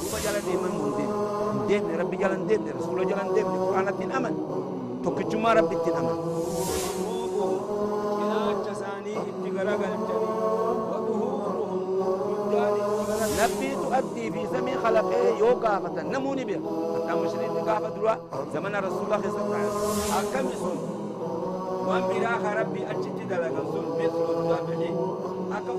دوبا جالا ديمن مندين دين ربي جالا دين رسول جالا دين قرآن الدين أمن توكجما ربي الدين أمن نبي تؤدي في زمن خلقه يو قافة نموني بها حتى مشرين قافة دروا زمن رسول الله صلى الله عليه وسلم أكم يسون وان براخ ربي أجد دلقا سن مثل الدافعين أكم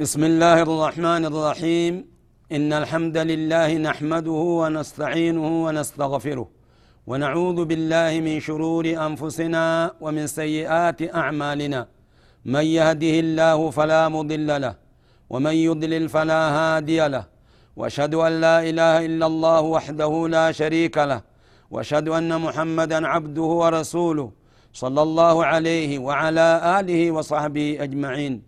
بسم الله الرحمن الرحيم. إن الحمد لله نحمده ونستعينه ونستغفره ونعوذ بالله من شرور أنفسنا ومن سيئات أعمالنا. من يهده الله فلا مضل له ومن يضلل فلا هادي له. وأشهد أن لا إله إلا الله وحده لا شريك له. وأشهد أن محمدا عبده ورسوله صلى الله عليه وعلى آله وصحبه أجمعين.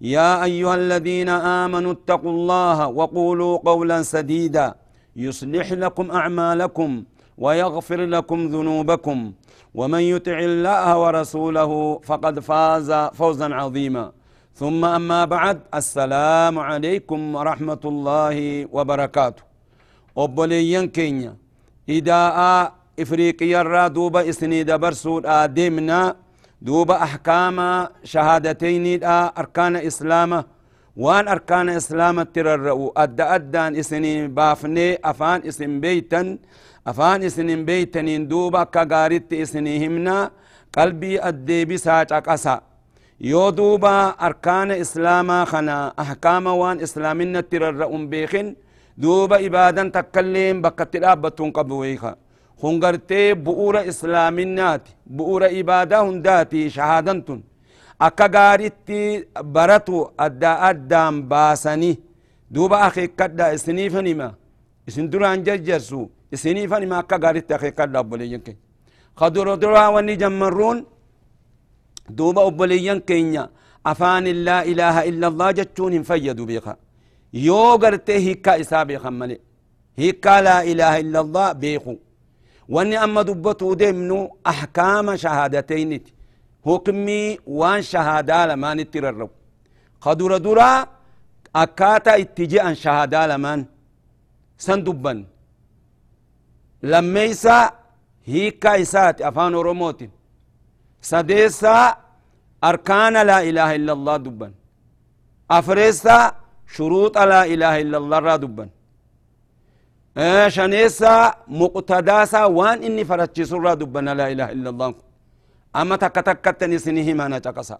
يا أيها الذين آمنوا اتقوا الله وقولوا قولا سديدا. يصلح لكم أعمالكم ويغفر لكم ذنوبكم. ومن يطع الله ورسوله فقد فاز فوزا عظيما. ثم أما بعد السلام عليكم ورحمة الله وبركاته. أبوليين كينيا إذا إفريقيا را دوبا إسني دبرسود آدمنا دوبا أحكام شهادتين أركان إسلام. وان أركان إسلام تررؤ. أدى أدان إسني بافني أفان إسن بيتا أفان إسن بيتنين دوبا كغارت إسني همنا. قلبي أدي بساج أقسا yoo duuba arkaana islaamaa kana ahkaama waan islaaminatti rarra'un beekin duuba ibaadan takkailleen bakkatti dhaabbattuun qabu kun gartee bu'uura islaaminaati bu'uura ibaadaa hundaati shahaadan tun akka gaaritti baratu adda addaan baasanii duuba akeekkadha isiniifan hima isin duraan jarjarsu isiniifan hima akka gaaritti akeekkadha obboleeyyan keenya kadura duraa wanni jammarruun دوبا أبوليان كينيا أفان لا إله إلا الله جتشون فيدوا بيخا يو قرتي هيكا إسابي خمالي هيكا لا إله إلا الله بيخو واني أما دبتو دمنو أحكام شهادتين هو كمي وان شهادة لما نتررو خدور دورا أكاتا اتجاء شهادة لمن سندبا لميسا هيكا إسات أفان روموتين سديسا أركان لا إله إلا الله دبا أفريسا شروط لا إله إلا الله را دبا آه شنيسا مقتداسا وان إني فرتشي سرا دبا لا إله إلا الله. أما تك تكتني سنه ما نتقصا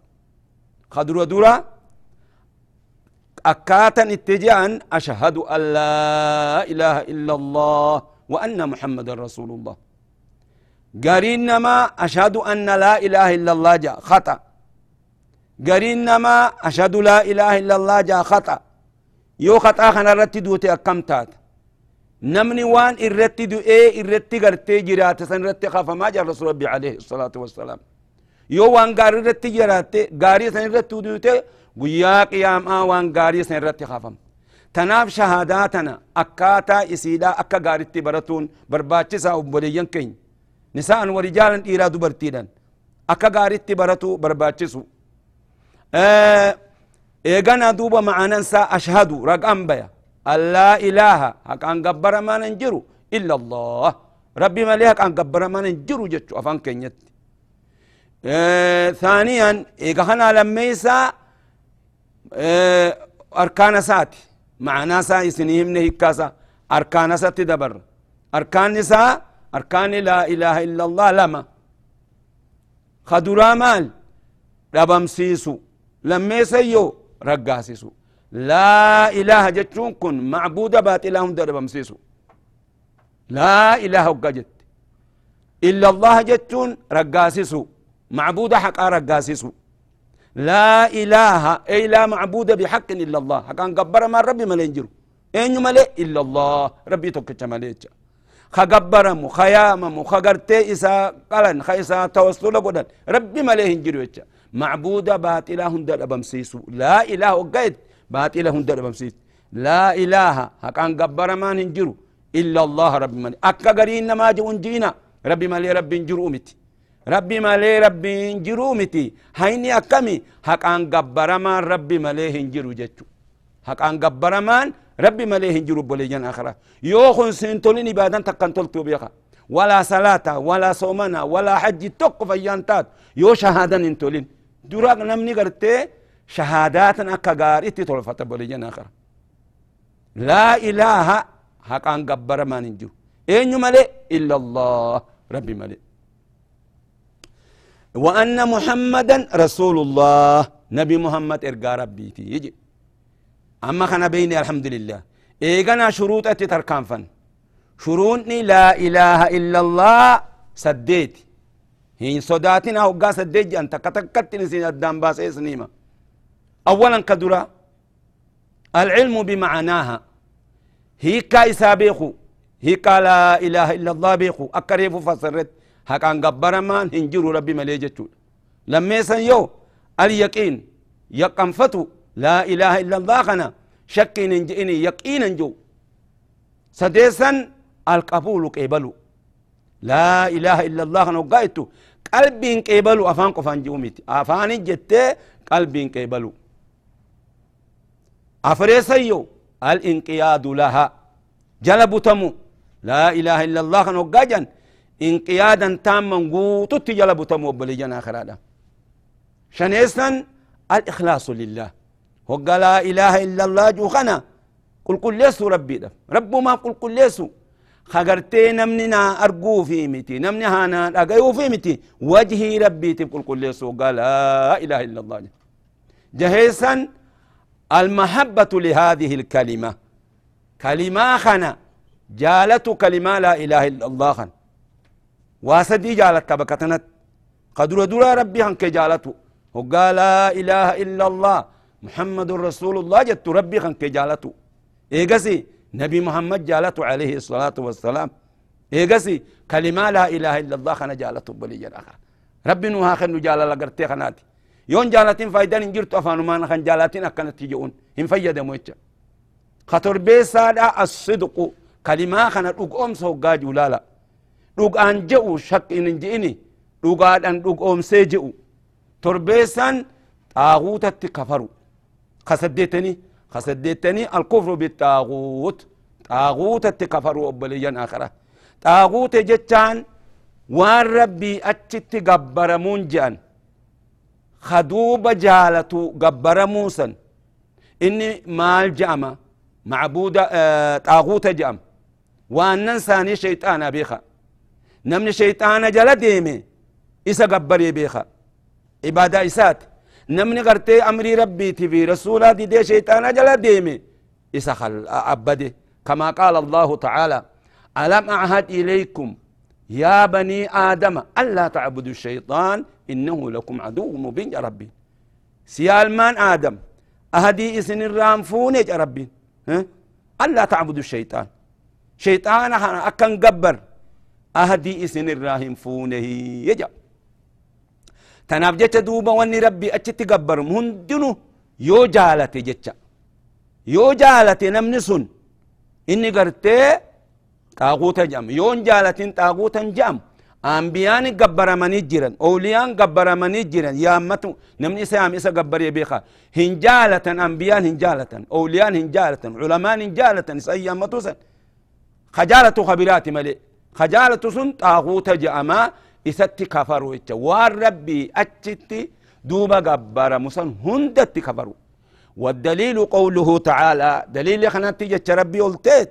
خدروا دورا. أكاتا اتجاء أشهد أن لا إله إلا الله وأن محمد رسول الله. قرين نما أشهد أن لا إله إلا الله جاء خطأ. قرين نما أشهد لا إله إلا الله جاء خطأ. يو خطأ خنا رتي دوتي أكم تات نمني وان إرتي إيه إرتي قرتي جرات سن رتي خاف ما جاء رسول ربي عليه الصلاة والسلام يو وان قاري رتي جرات قاري سن رتي دوتي قيا قيام آ وان قاري سن رتي خافم تناف شهاداتنا أكاتا إسيدا أكا قاري براتون برباتشسا وبوليين كين نساء ورجالا إيرا دبرتيدا أكا غاريتي براتو برباتشسو آه إيغانا دوبا معنا نسا أشهد رقم بيا لا إله حق أن قبر ما ننجرو. إلا الله. ربي ما ليه حق أن قبر ما ننجرو جتشو. أفان كينيت. آه ثانيا إيغانا لميسا آه أركان ساتي. معنا سا يسنيهم نهيكاسا أركان ساتي دبر. أركان نساء أركان لا إله إلا الله لما. خدرا مال. ربم سيسو. لما سيو رقاسيسو لا إله جتشون كن معبود بات إلهم ربم سيسو لا إله وقجت إلا الله جتشون رقاسيسو. معبود حق أرقاسسو لا إله أي لا معبود بحق إلا الله. حقا قبر ما ربي ملينجرو أين ملي إلا الله. ربي توكتش مليتش خقبرمو خياممو خقرتي إسا قلن خيسا توسل قدن ربي مليه انجرو معبود باطلة هندر أبمسيسو لا إله وقيد باطلة هندر أبمسيس لا إله حقا قبر ما ننجرو. إلا الله ربي ملي أكا قرين ما جون جينا. ربي ملي ربي انجرو متي. ربي ملي ربي انجرو متي. هيني أكمي حقا قبر ما ربي مليه انجرو جتشو حقا قبر ما ربي مليه هنجرو بوليجان آخرة. يوخن سنتولين إبادان تقن تلتو بيخا. ولا صلاة ولا صومنا ولا حج تق فيانتات يو شهادة انتولين دراغ نمني قرتي شهادات أكا غارتي تلفت بوليجان آخرة. لا إله حقان قبر ما ننجو. إن ملي إلا الله ربي ملي وأن محمدا رسول الله. نبي محمد إرقى ربي يجي. أما خنا بيني الحمد لله. إيغانا شروط أتي تركان شروطني لا إله إلا الله سديت. هين صداتنا وقا سديت أنت كتكت نسين الدام باس سنيمة أولا كدرا العلم بمعناها. هيكا إسابيخو هيكا لا إله إلا الله بيخو. أكريف فسرت هكا قبر مان هنجروا ربي مليجتو لما يو اليقين يقنفتو لا إله إلا الله خنا. شك ننجئني يقينا جو سديسا القبول قبلو لا إله إلا الله خنا وقايتو. قلبي قبلو أفان قفان جوميتي أفان جت قلبي قبلو أفريسيو الانقياد لها. جلب تمو. لا إله إلا الله خنا وقاجن انقيادا تاما قوتو جلب تمو بلجنا آخر شنيسا؟ الإخلاص لله. وقال لا إله إلا الله جو خنا قل قل ليسو ربي ده. رب ما قل قل ليسو. خغرتي نمننا أرجو في متي نمني هانا أجيو في متي وجهي ربي تقول قل ليسو. قال لا إله إلا الله. جهيسا؟ المحبة لهذه الكلمة. كلمة خنا. جالت كلمة لا إله إلا الله خن واسدي جالت كبكتنت قدر دورا ربي هنك جالته وقال لا إله إلا الله. محمد رسول الله جت ربي خن جالته إيجسي نبي محمد جالته عليه الصلاة والسلام. إيجسي كلمة لا إله إلا الله خنا جالته بلي جراخة ربي نوها خن جال لقرتي خناتي. يون جالتين فايدان انجرت أفانو ما نخن جالتين أكنت تجون هم فيدا مويتش خطر بيسادا الصدق كلمة خنا أم سو جاجو لا لا أن جئو شك إن جئني أن أم سيجئو تربيسان طاغوتة كفروا خسدتني خسدتني الكفر بالطاغوت طاغوت التكفروا أبليا آخرة طاغوت جتان وان ربي أتشت قبر منجان خدوب جالتو قبر موسى. إني مال جامة معبودة آه طاغوت جأم. وان ننساني شيطان بيخا نمني شيطان جل ديمي. إسا قبر بيخا عبادة إسات. نمني قرتي أمري ربي تبي رسولا دي دي شيطانا جلا ديمي. إسخل أبدي. كما قال الله تعالى ألم أعهد إليكم يا بني آدم ألا تعبدوا الشيطان إنه لكم عدو مبين يا ربي سيال من آدم أهدي إسن الرامفون يا ربي؟ ألا تعبدوا الشيطان شيطان أكن قبر أهدي إسن الراهم فونه يجب tanaaf jecha duuba wanni rabbi achitti gabbarum hundinu yoo jaalate jecha yoo jaalate namni sun inni gartee xaaquuta jedhama yoon jaalatin xaaquutan أنبيان قبر من يجرن أوليان قبر من يجرن يا أمتو نمني سيام إسا قبر يبيخا هنجالة أنبيان هنجالة أوليان هنجالة علماء هنجالة إسا يا أمتو سن خجالة خبرات ملي. خجالة سن تاغوت جأما إسا تكفروا إتا واربي أتشت دوبا قبر مسن هند تكفروا والدليل قوله تعالى دليل خنا تيجي ربي قلتت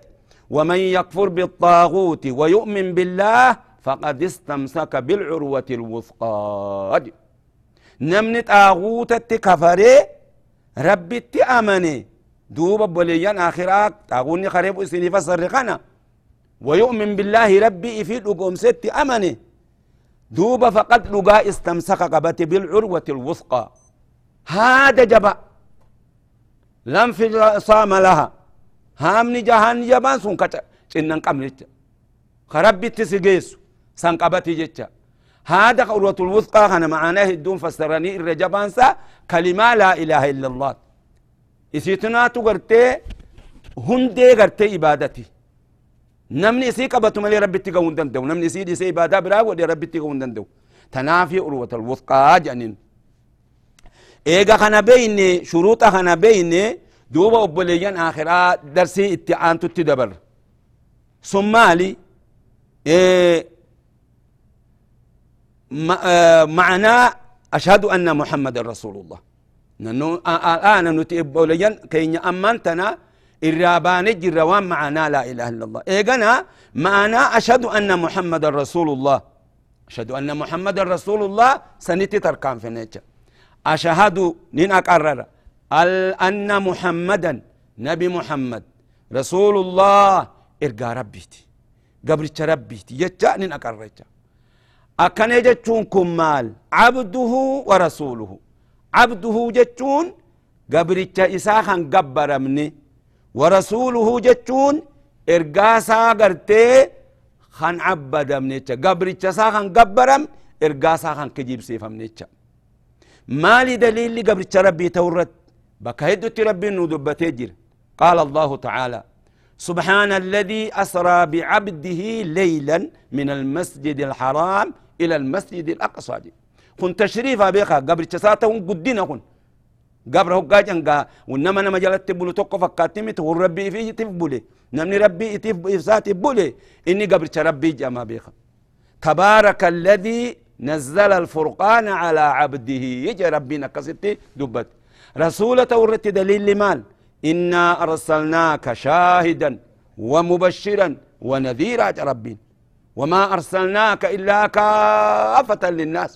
ومن يكفر بالطاغوت ويؤمن بالله فقد استمسك بالعروة الوثقى. نمني طاغوت كفري ربي تأمني دوب بوليان آخرات طاغوني خريب اسني فسر ويؤمن بالله ربي في الأقوم ست أمني. دوبا فقد لقا استمسك قبت بالعروة الوثقى. هذا جبا. لم في صام لها. هامني جهان جبان سون كتا إنن قمرت خربت تسجيس سان قبتي جتا هذا عروة الوثقى أنا معناه الدون فسرني الرجبان سا كلمة لا إله إلا الله. إسيتنا تغرتي هندي غرتي إبادتي. نمني سي قبط ملي ربي تقون دندو. نمني دي سي إبادة برا ودي ربي تقون دندو. تنافي عروة الوثقى جانين إيغا خنا بيني شروط خنا بيني دوبا أبوليان آخرا درسي اتعان تتدبر. ثمالي إيه معنى أشهد أن محمد رسول الله. الآن نتيب وليان كي أمانتنا الرابان جروان معنا لا إله إلا الله. إيقنا معنا أشهد أن محمد رسول الله. أشهد أن محمد رسول الله سنتي تركان في نيتش أشهد نين أقرر أن محمدا نبي محمد رسول الله. إرقى ربيتي. قبل ربيتي. يتشا نين أقرر أكن جتون كمال عبده ورسوله. عبده جتون قبرتش إساخا قبر مني. ورسوله جتون إرقاسا قرتي خان عبد منيتش. قبرتش ساخا قبرم إرقاسا خان كجيب سيفا منيتش. مالي دليل قبرتش ربي تورت. بكهدت ربي ندبتي جر قال الله تعالى سبحان الذي أسرى بعبده ليلا من المسجد الحرام إلى المسجد الأقصى دي. كن تشريفا بيخا قبر تساتا قدنا كن. قبر هو قاجنقا ونما نما جلت تبولو توقف فكاتمت والربي فيه تفبولي نمني ربي تف إفسات بولي إني قبر ربي جما بيخا تبارك الذي نزل الفرقان على عبده. يجي ربنا كستي دبت. رسولة ورت دليل مال إنا أرسلناك شاهدا ومبشرا ونذيرا ربين وما أرسلناك إلا كافة للناس.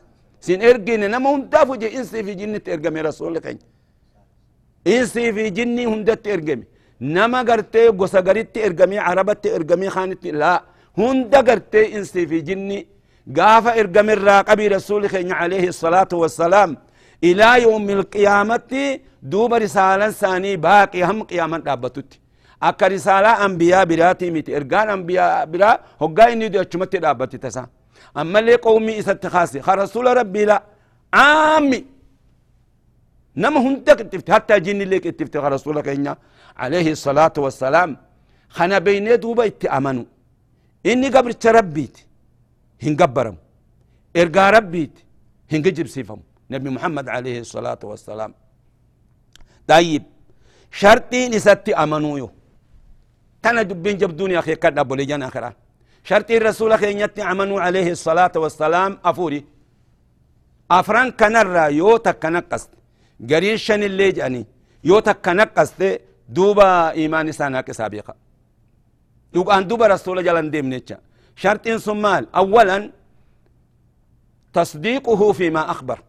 سين إرقين نما هندافو جي إنسي في جنة إرقمي رسولك إنسي في جنة هندت إرقمي نما قرتي قصة قريت إرقمي عربت إرقمي خانت لا هند قرتي إنسي في جنة. قافة إرقمي الراقبي رسولك عليه الصلاة والسلام. إلى يوم القيامة دوب رسالة ثاني باقي هم قيامة دابتوتي. Akka risaalaa ambiyaa biraatii miti ergaan ambiyaa biraa hoggaa inni achumatti dhaabbatti tasa ammallee qawmii isatti kaase ka rasula rabbii la aami nama hunda qixxifte hatta jinnillee qixxifte ka rasula keenya wassalaam kana beynee duuba itti amanu inni gabricha rabbiiti hin gabbaramu ergaa rabbiiti hin gijibsiifamu nabi muhammad alayhi salaatu wassalaam طيب شرطين ستي أمنويو تنا دبين جب دنيا خي كدا بولي جنا آخرا شرط الرسول خي نيت عمنوا عليه الصلاة والسلام أفوري. أفران كنرا يو تكنقص قريشن اللي جاني يو تكنقص دوبا إيمان سانا كسابقا دوبا دوبا رسول جلن ديم نيتشا. شرط سمال. أولا تصديقه فيما أخبر.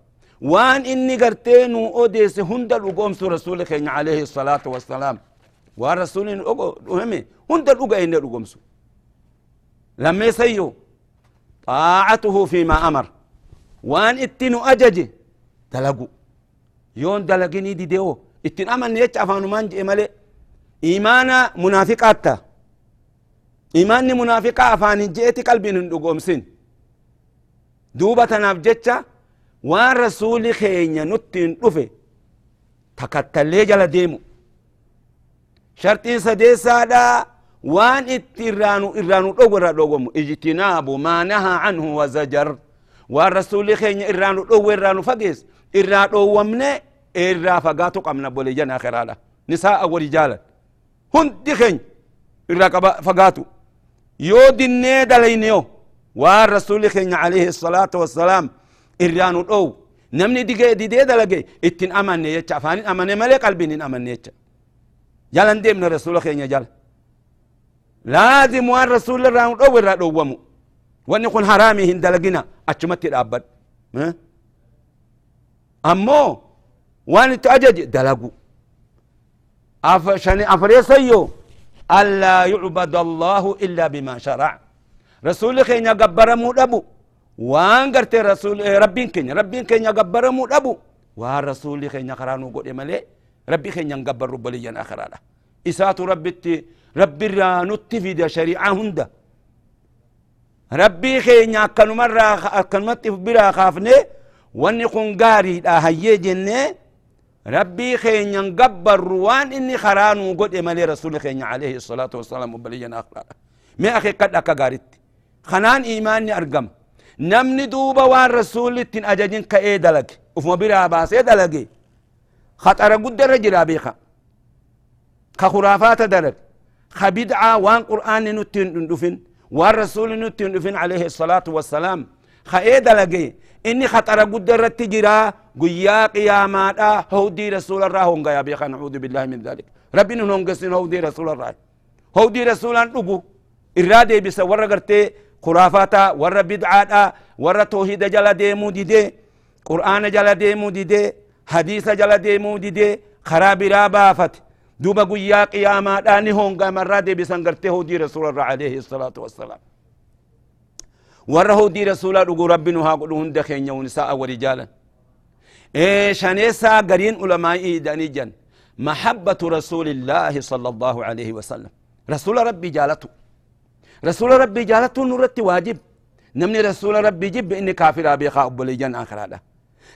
وان إني قرتين أوديس هندل وقوم رسول عليه الصلاة والسلام. ورسول أمي هند الأوغا إن الأوغمسو لما يسيو طاعته فيما أمر وان اتنو أجج دلقو يون دلقني دي ديو اتن أمن يتش أفانو مانج إمالي إيمانا منافقات إيمان منافقا أفان جئتي قلبي نندقومسين دوبة نفجتش وان رسول خينيا نتين رفي تكتلي جل ديمو shartiin sadeessaadha waan itti irraanu irraanu dhogu irraa dhogomu ijtinaabu maa nahaa anhu wazajar waan rasuli keenya irraanu dhogu irraanu fagees irraa dhoowwamne irraa fagaatu qabna bole jan akhiraadha nisaa wali jaalan hundi keenya irraa fagaatu yoo dinnee dalayneyo waan rasuli keenya alayhi salaatu wassalaam irraanu dhowu namni didee dalage ittin amanne jecha afaanin amane malee qalbiin hin amanne jecha جلن ديمنا رسول خينيا جل لازم وان رسول الرام دو ورا دومو وان يكون حرامي هندلغنا اچمت الابد امو وان تأجج دلغو افشني افريسيو الا يعبد الله الا بما شرع رسول خينيا قبر مو دبو وان قرت رسول ربين كينيا ربين كينيا قبر مو أبو وان رسول كينيا قرانو قد ملي ربي كينيا قبر رب ليا آخر على إسات ربي ربي رانوتي في شريعة هندا. ربي كينيا كانوا مرة كلمة برا خافني واني كون غاري دا هيي جنة ربي خينيا قبر وان إني خرانو قد ملي رسول كينيا عليه الصلاة والسلام بليا آخر على ما أخي قد أكا غارت خنان إيماني أرقم. namni duuba waan rasuulli ittiin ajajin ka'ee dalage ufuma biraa baasee dalage jira beeka ka khuraafaata dalage ka bid'aa waan qur'aanni nutti hin dhufin waan rasuulli nutti hin dhufin alayhi salaatu wassalaam ka'ee dalage inni khaxara guddarratti jira guyyaa qiyaamaadha howdii rasuularraa hongaya beeka nacuudu billahi min dhalik rabbiin hin hongesin howdii rasuularraa howdii rasuulaan dhugu irraa deebisa warra gartee خرافاتا ور بدعاتا ور توحيد جلا ديمو ديدي قرآن جلا ديمو ديدي حديث جلا ديمو ديدي خراب رابافت دوبا قيا قياما داني هونغا مرة دي بسنگرته هو دي رسول الله عليه الصلاة والسلام ور دي رسول الله ربنا ها قلو هند خينيا ونساء ورجالا إيه شانيسا قرين علماء داني جن محبة رسول الله صلى الله عليه وسلم رسول ربي جالته رسول ربي جالته نورت واجب نمني رسول ربي جب إني كافر أبي خاب جن آخر هذا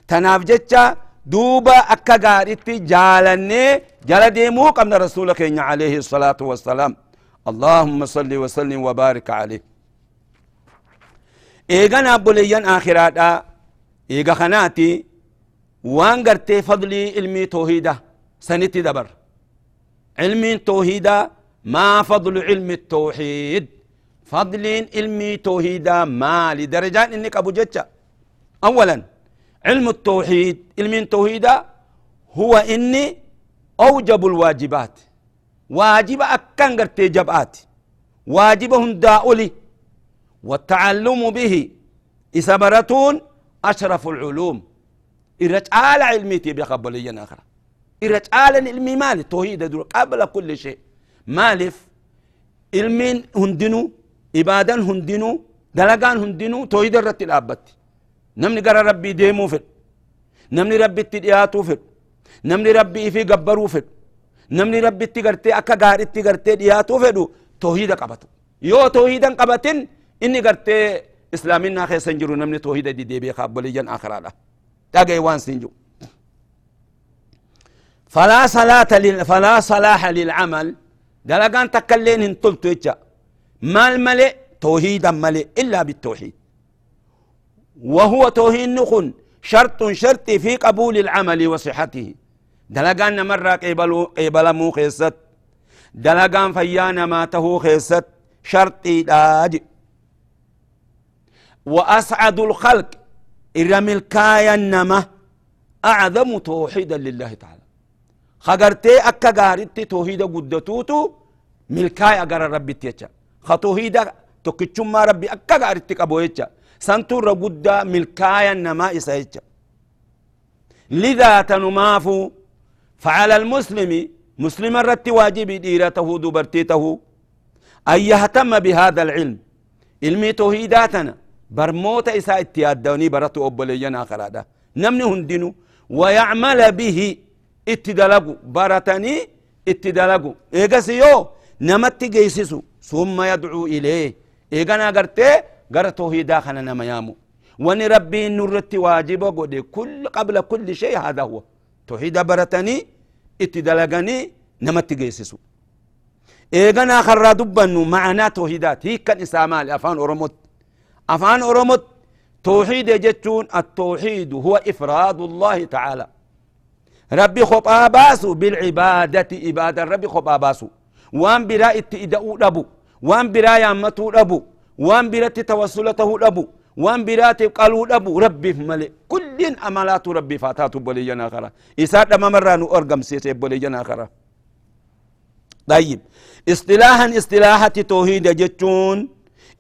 تناف جتشا دوبا أكا غارتي جالني جال ديمو قمنا رسولك عليه الصلاة والسلام اللهم صل وسلم وبارك عليه إيغان أبوليجان آخر هذا إيغا خناتي وان قرتي فضلي علمي توحيدة سنتي دبر علمي توحيدة ما فضل علم التوحيد فضل علمي توحيدا ما لدرجات انك ابو جتة اولا علم التوحيد. علم التوحيدا هو إني أوجب الواجبات. واجب اكن قرتي جبات. واجب هنداؤلي والتعلم به إسبرتون أشرف العلوم. إرجال علمي تبي قبليا آخر إرجال علمي مالي. توحيد قبل كل شيء. مالف. علمين هندنو. ibaadan hundinuu dalagaan hundinuu toohida irratti dhaabbatti namni gara rabbii deemuu fedhu namni rabbitti dhiyaatuu fedhu namni rabbii ifii gabbaruu fedhu namni rabbitti gartee akka gaaritti gartee dhiyaatuu fedhu toohida qabatu yoo toohidan qabatin inni gartee islaaminaa keessa hin jiru namni toohida dideebi'e kaabboliyyan akaraadha dhagaye waan sin jiru فلا صلاة لل... فلا صلاح للعمل دلقان تكلين هنتلتو مال ملئ توحيدا ملئ إلا بالتوحيد وهو توحيد نخن شرط شرط في قبول العمل وصحته. دلقان مرة قبل مو خيست. دلقان فيانا ما تهو خيست. شرطي داج وأسعد الخلق إرم الكايا نما أعظم توحيدا لله تعالى. خقرتي أكا قارتي توحيدا قدتوتو ملكايا قرر ربي تيتشا خطوهيدا ما ربي أكا غارتك أبو يجا سنتو رقودا ملكايا نما إسا لذا تنمافو فعلى المسلم مسلم الرت واجب ديرته دبرتيته أن يهتم بهذا العلم. علمي توهيداتنا برموت إساء اتيادوني براتو أبولينا خرادا نمني هندنو. ويعمل به اتدلقو. برتني اتدلقو. إيقاسيو نمت جيسسو ثم يدعو إليه. إيغانا قرتي قرى توحيدا خنا نما يامو وني ربي نرت واجب قد كل قبل كل شيء هذا هو توحيدا برتني اتدلغني نما تجيسسو إيغانا خرا دبنو معنا توحيدات هي كان إسامال أفان أرمت أفان أرمت توحيد جتون التوحيد هو إفراد الله تعالى ربي خطا باسو بالعبادة إبادة ربي خطا باسو وان برا اتئدأو دبو وان برا يامتو دبو وان برا توسلته دبو وان برا تقالو دبو ربي ملي كل أمالات ربي فاتاتو بلينا خرا إساد ما مرانو أرقم سيسي بلينا خرا طيب. اصطلاحا اصطلاحة توحيد جتون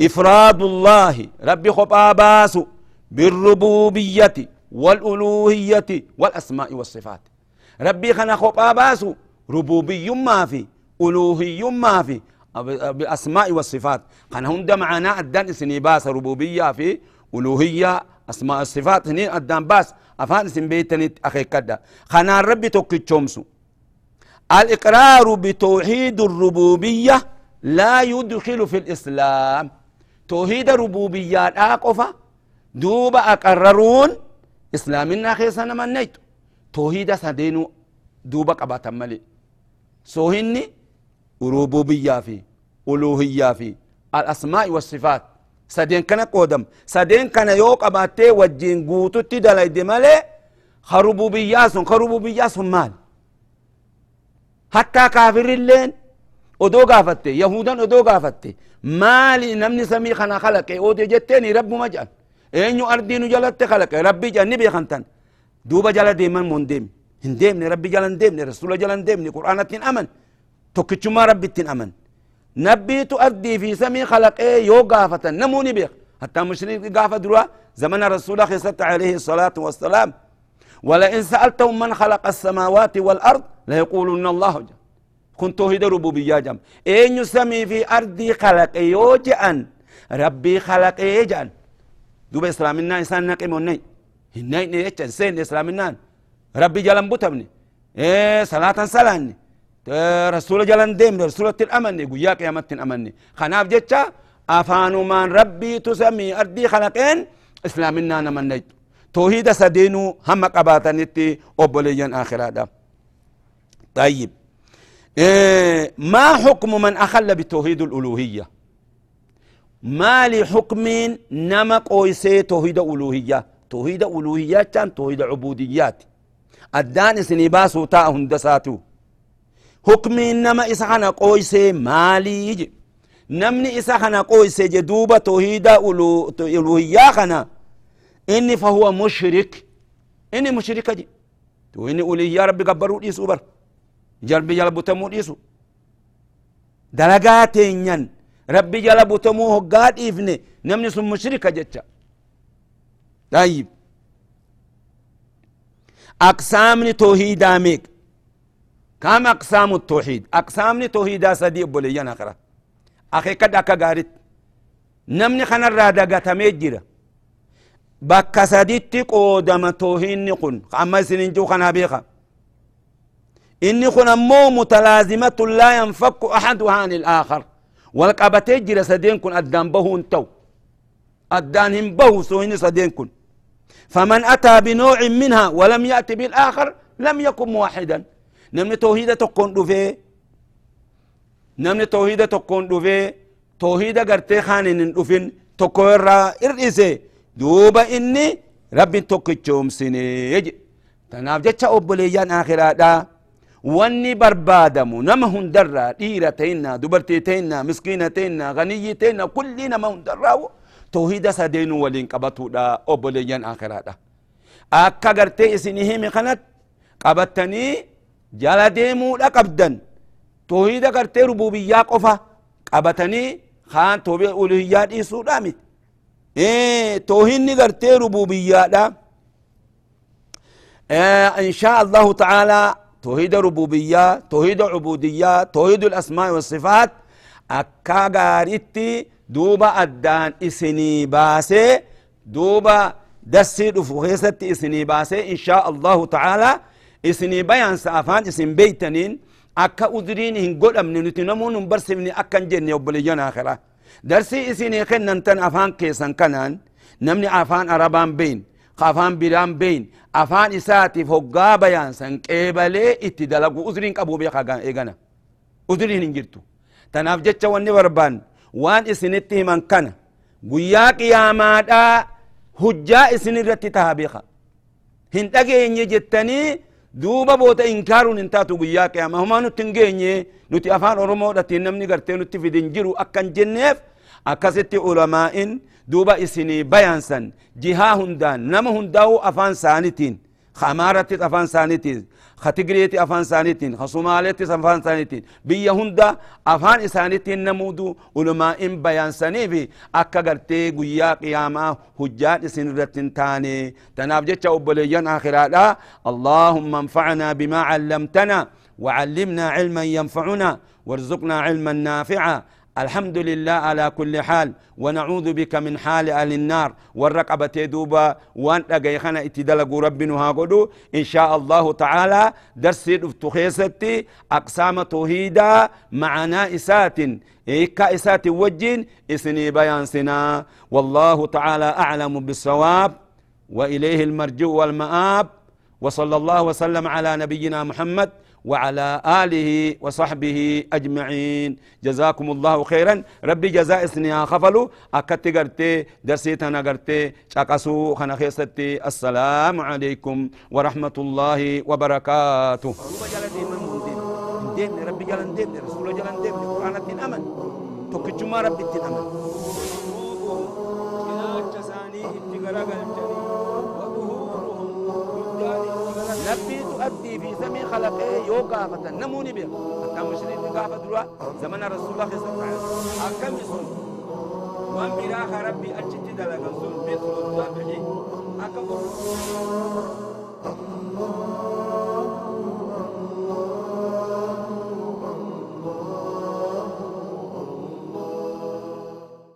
إفراد الله. ربي خبا باسو بالربوبية والألوهية والأسماء والصفات. ربي خنا خبا باسو ربوبي ما في. ألوهي ما في. بالأسماء والصفات. قال هند معنا الدن سنباس ربوبية في ألوهية. أسماء الصفات هنين أدان باس. أفان سن بيتني أخي كدا خنا ربي توكي تشومسو. الإقرار بتوحيد الربوبية لا يدخل في الإسلام. توحيد الربوبية أقفا دوبا أقررون إسلامنا خيسنا من نيت توحيد سدينو دوبا قباتا ملي سوهني ربوبية في ألوهية في الأسماء والصفات سدين كان قودم سدين كان يوق أباتي وجين قوتو تدلي دمالي خربوبية سن مال حتى كافر اللين odoo gaafatte yahudan odoo gaafatte maali namni samii kana kalaqe oode jetteeni rabbuma jedhan eenyu ardiinu jalatte kalaqe rabbii jedhanni beekantan duuba jala deeman mon deemne hin deemne rabbi jala hin deemne rasula jala hin deemne qur'aanatti hin aman tokkichummaa rabbitti hin aman nabbiitu ardii fi samii kalaqee yoo gaafatan namuu ni beeka hattaa mushriqi gaafa dura zamana rasula keessatti alayhi salaatu wassalaam ولئن سألتهم من خلق السماوات والأرض ليقولن الله جل كن توحيد ربوبية جم أين يسمي في أرضي خلق يوجأن ربي خلق يجأن دوب إسلامنا إنسان نقيم وني هناي نيجان سين إسلامنا ربي جلن بوتمني إيه صلاة سلاني رسول جلن ديم رسول الأمن قويا قيامة أمني خناف جتشا أفانو من ربي تسمي أرضي خلقين إسلامنا نمني توحيد سدينو هم قباتنتي أبوليا آخرادا طيب إيه ما حكم من أخل بتوحيد الألوهية ما لحكم نما قويسي توحيد ألوهية توحيد ألوهية كان توحيد عبوديات الدان سنباسو تا هندساتو حكم نما إسحنا قويسي مالي يجي نمني إسحنا قويسي جدوبة توحيد ألوهية خنا إني فهو مشرك إني مشرك جي تو إني ألوهية ربي قبروا لي سوبر jalbi jala butamuu dhiisu. Dalagaa teenyan rabbi jala butamuu hoggaa dhiifne namni sun mushrika jecha. طيب أقسام توحيد ميك كم أقسام التوحيد. أقسام توحيد سدي بوليان أخرى أخي قد أكا غارت نمني خنا الرادا قتميت جرا بكا سديتي قودم توحيد نقن أما سنين جو خنا بيخا. إني خنا مو متلازمة لا ينفك أحدها عن الآخر. والقبتي جرى سدين كن أدان بهون تو أدان هم بهو سدين كن. فمن أتى بنوع منها ولم يأتي بالآخر لم يكن موحدا. نمن توحيد تكون دفي نمن توحيد تكون دفي توحيد قرتي خانن دفن تكورا إرئيسي دوبا إني رب توكيتشوم سيني يجي تناف جتشا أبوليان آخراتا wanni barbaadamu nama hundarraa dhiira ta'inna dubartii ta'inna miskiina ta'inna ganiyyi ta'inna kulli nama hundarraa tawhida sadeenu waliin qabatudha obboleeyyan akhiraadha akka gartee isinii himi kanat qabattanii jala deemuudha qabdan. Tawhida gartee rububiyyaa qofa qabatanii kaan tawhida uluhiyyaa dhiisuudha miti? Tawhidni gartee rububiyyaadha إن شاء الله تعالى توحيد ربوبية توحيد عبودية توحيد الأسماء والصفات أكا غاريتي دوبا أدان إسني باسي دوبا دسي دفوخيست إسني باسي إن شاء الله تعالى إسني بيان سافان إسن بيتنين أكا أدرين هن قول أمني نتنمون برسمني أكا جنة وبليان آخرة درسي إسني خنن تن أفان كيسان كنان نمني أفان أربان بين خافان بيران بين afaan isaatiif hoggaa bayaansan qeebalee itti dalagu uzriin qabu beekaa eegana uzriin hin jirtu tanaaf jecha wanni barbaan waan isinitti himan kana guyyaa qiyaamaadhaa hujjaa isin irratti taha beeka hin dhageenye jettanii boota inkaaruun hin taatu guyyaa qiyaamaa humaa nutti hin geenye nuti afaan oromoodhatiin namni gartee nutti fidin jiru akkan jenneef akkasitti ulamaa'in دوبا إسني بيانسن جها هندان نما هنداو أفان سانتين خمارة أفان سانتين ختقريت أفان سانتين خصومالت أفان سانتين بيا هندا أفان سانتين نمودو علماء بيان سني في أكا قرتي قيا قياما حجات سنرتين تاني. تناف جتش أبليان آخرا اللهم انفعنا بما علمتنا وعلمنا علما ينفعنا وارزقنا علما نافعا. الحمد لله على كل حال ونعوذ بك من حال أهل النار والرقبة دوبا وان أغيخنا اتدلق ربنا هاقودو إن شاء الله تعالى درسي افتخيستي أقسام توحيدا معنا إسات إيكا إسات وجين إسني بيان سنا والله تعالى أعلم بالصواب وإليه المرجو والمآب وصلى الله وسلم على نبينا محمد وعلى آله وصحبه أجمعين. جزاكم الله خيرا. ربي جزاء اسنيا خفلو. أكت قرتي درسيتنا قرتي شاقسو خنا خيستي السلام عليكم ورحمة الله وبركاته. ربي تؤدي خلقه یو کافته نمونی بیا. حتی مشرین کافت رو زمان رسول الله صلی الله علیه وسلم حکم سن. وان بیرا خراب بی اچتی دلگن سن. بیت رو دابعی حکم الله